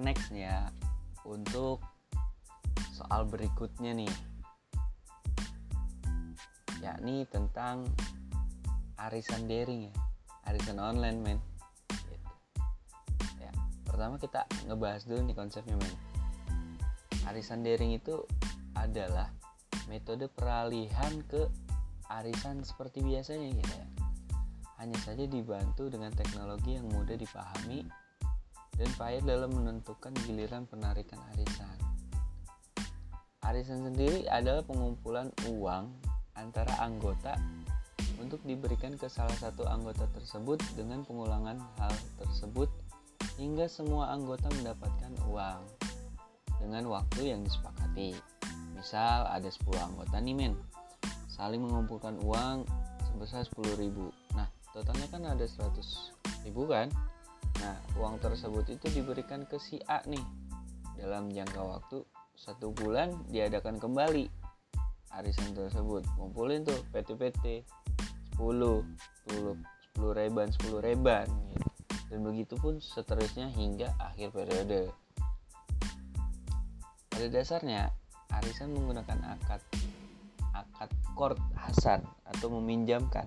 next ya untuk soal berikutnya nih. Yakni tentang arisan daring ya. Arisan online men. Ya pertama kita ngebahas dulu nih konsepnya men. Arisan daring itu adalah metode peralihan ke arisan seperti biasanya gitu ya. Hanya saja dibantu dengan teknologi yang mudah dipahami dan payah dalam menentukan giliran penarikan arisan. Arisan sendiri adalah pengumpulan uang antara anggota untuk diberikan ke salah satu anggota tersebut dengan pengulangan hal tersebut hingga semua anggota mendapatkan uang dengan waktu yang disepakati. Misal ada 10 anggota nih men, saling mengumpulkan uang sebesar 10.000. Nah, totalnya kan ada 100 ribu kan nah uang tersebut itu diberikan ke si A nih. Dalam jangka waktu satu bulan diadakan kembali arisan tersebut. Ngumpulin tuh PT-PT 10 10 10 reban 10 reban gitu. dan begitu pun seterusnya hingga akhir periode. Pada dasarnya arisan menggunakan akad akad kord hasan atau meminjamkan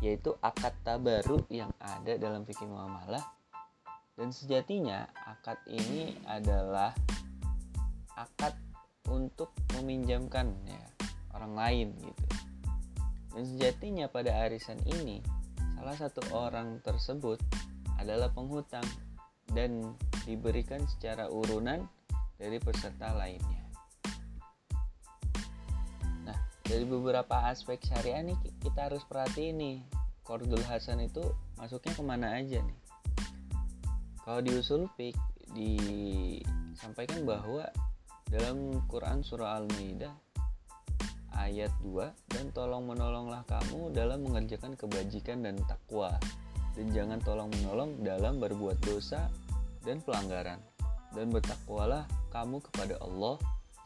yaitu akad tabaru yang ada dalam fikih muamalah dan sejatinya akad ini adalah akad untuk meminjamkan ya orang lain gitu. Dan sejatinya pada arisan ini salah satu orang tersebut adalah penghutang dan diberikan secara urunan dari peserta lainnya. Dari beberapa aspek syariah nih kita harus perhatiin nih Qardul Hasan itu masuknya ke mana aja nih? Kalau di usul fik disampaikan bahwa dalam Quran surah Al-Maidah ayat 2 dan tolong menolonglah kamu dalam mengerjakan kebajikan dan takwa. Dan jangan tolong menolong dalam berbuat dosa dan pelanggaran. Dan bertakwalah kamu kepada Allah.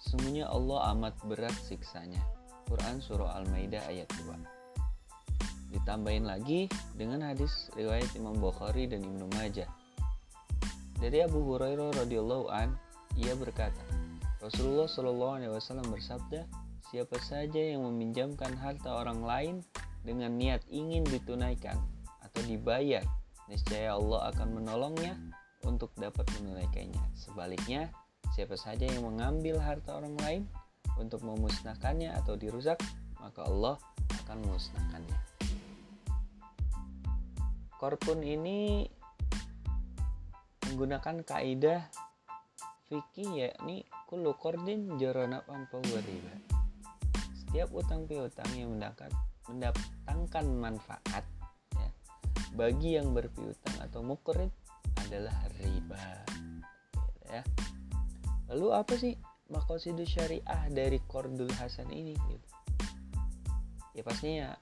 Sesungguhnya Allah amat berat siksanya Quran Surah Al-Maidah ayat 2 Ditambahin lagi dengan hadis riwayat Imam Bukhari dan Ibnu Majah Dari Abu Hurairah radhiyallahu an ia berkata Rasulullah Shallallahu alaihi wasallam bersabda Siapa saja yang meminjamkan harta orang lain dengan niat ingin ditunaikan atau dibayar, niscaya Allah akan menolongnya untuk dapat menunaikannya. Sebaliknya, siapa saja yang mengambil harta orang lain untuk memusnahkannya atau dirusak, maka Allah akan memusnahkannya. Korpun ini menggunakan kaidah fikih yakni kullu qardin jarana riba. Setiap utang piutang yang mendapat mendatangkan manfaat ya, bagi yang berpiutang atau mukrid adalah riba. Ya. Lalu apa sih makosidu syariah dari Kordul Hasan ini gitu. Ya pastinya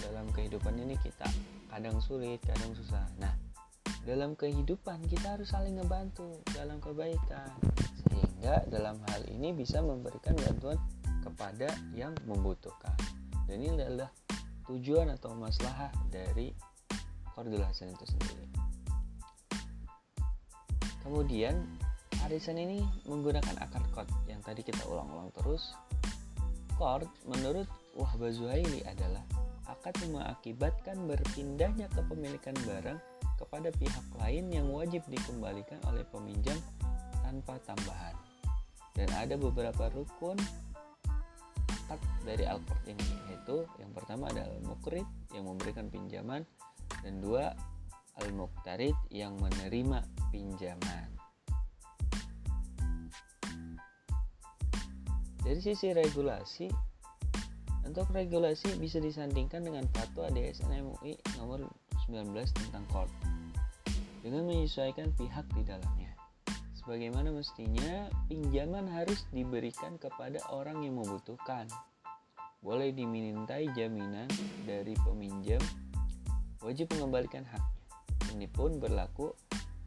dalam kehidupan ini kita kadang sulit kadang susah. Nah dalam kehidupan kita harus saling ngebantu dalam kebaikan sehingga dalam hal ini bisa memberikan bantuan kepada yang membutuhkan. Dan ini adalah tujuan atau masalah dari Kordul Hasan itu sendiri. Kemudian arisan ini menggunakan akar chord yang tadi kita ulang-ulang terus. Chord menurut Wahbah Zuhaili adalah akad yang mengakibatkan berpindahnya kepemilikan barang kepada pihak lain yang wajib dikembalikan oleh peminjam tanpa tambahan. Dan ada beberapa rukun akad dari al ini yaitu yang pertama adalah al-mukrid yang memberikan pinjaman dan dua al-muktarid yang menerima pinjaman. Dari sisi regulasi, untuk regulasi bisa disandingkan dengan fatwa DSN MUI nomor 19 tentang court dengan menyesuaikan pihak di dalamnya. Sebagaimana mestinya, pinjaman harus diberikan kepada orang yang membutuhkan. Boleh dimintai jaminan dari peminjam, wajib mengembalikan haknya. Ini pun berlaku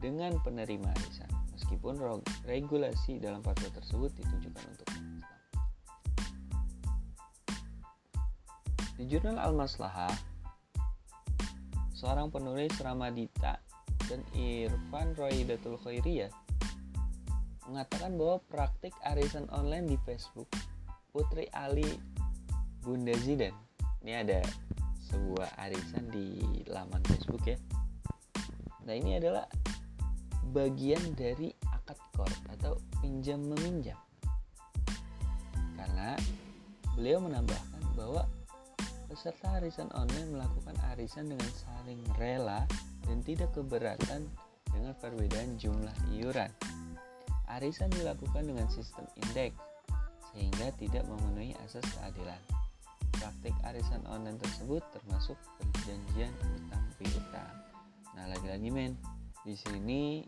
dengan penerima arisan, meskipun regulasi dalam fatwa tersebut ditujukan untuk Di jurnal Al-Maslahah, seorang penulis Ramadita dan Irfan Roidatul Khairiyah mengatakan bahwa praktik arisan online di Facebook Putri Ali Bunda Zidan ini ada sebuah arisan di laman Facebook ya. Nah ini adalah bagian dari akad kor atau pinjam meminjam. Karena beliau menambahkan bahwa peserta arisan online melakukan arisan dengan saling rela dan tidak keberatan dengan perbedaan jumlah iuran. Arisan dilakukan dengan sistem indeks sehingga tidak memenuhi asas keadilan. Praktik arisan online tersebut termasuk perjanjian utang piutang. Nah lagi-lagi men di sini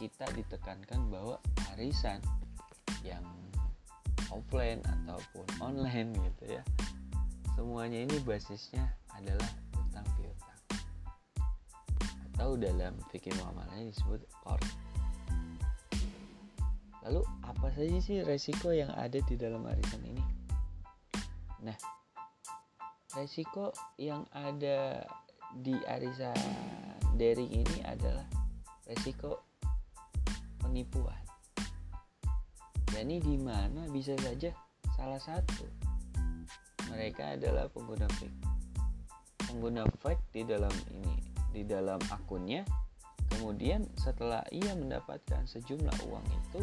kita ditekankan bahwa arisan yang offline ataupun online gitu ya semuanya ini basisnya adalah utang piutang. Atau dalam fikih muamalahnya disebut qard lalu apa saja sih resiko yang ada di dalam arisan ini? Nah resiko yang ada di arisan daring ini adalah resiko penipuan. Yani di mana bisa saja salah satu mereka adalah pengguna fake. Pengguna fake di dalam ini, di dalam akunnya. Kemudian setelah ia mendapatkan sejumlah uang itu,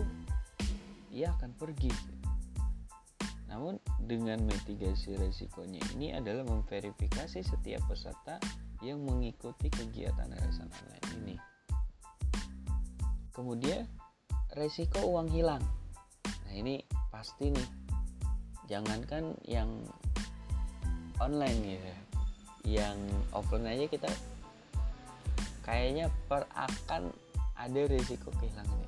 ia akan pergi. Namun dengan mitigasi resikonya ini adalah memverifikasi setiap peserta yang mengikuti kegiatan arisan online ini. Kemudian resiko uang hilang. Nah, ini pasti nih. Jangankan yang online gitu. Yang offline aja kita kayaknya per akan ada resiko kehilangan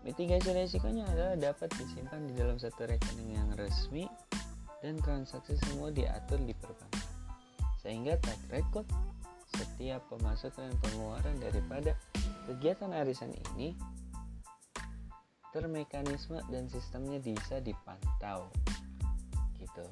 Mitigasi resikonya adalah dapat disimpan di dalam satu rekening yang resmi dan transaksi semua diatur di perbankan. Sehingga track record setiap pemasukan dan pengeluaran daripada kegiatan arisan ini termekanisme dan sistemnya bisa dipantau gitu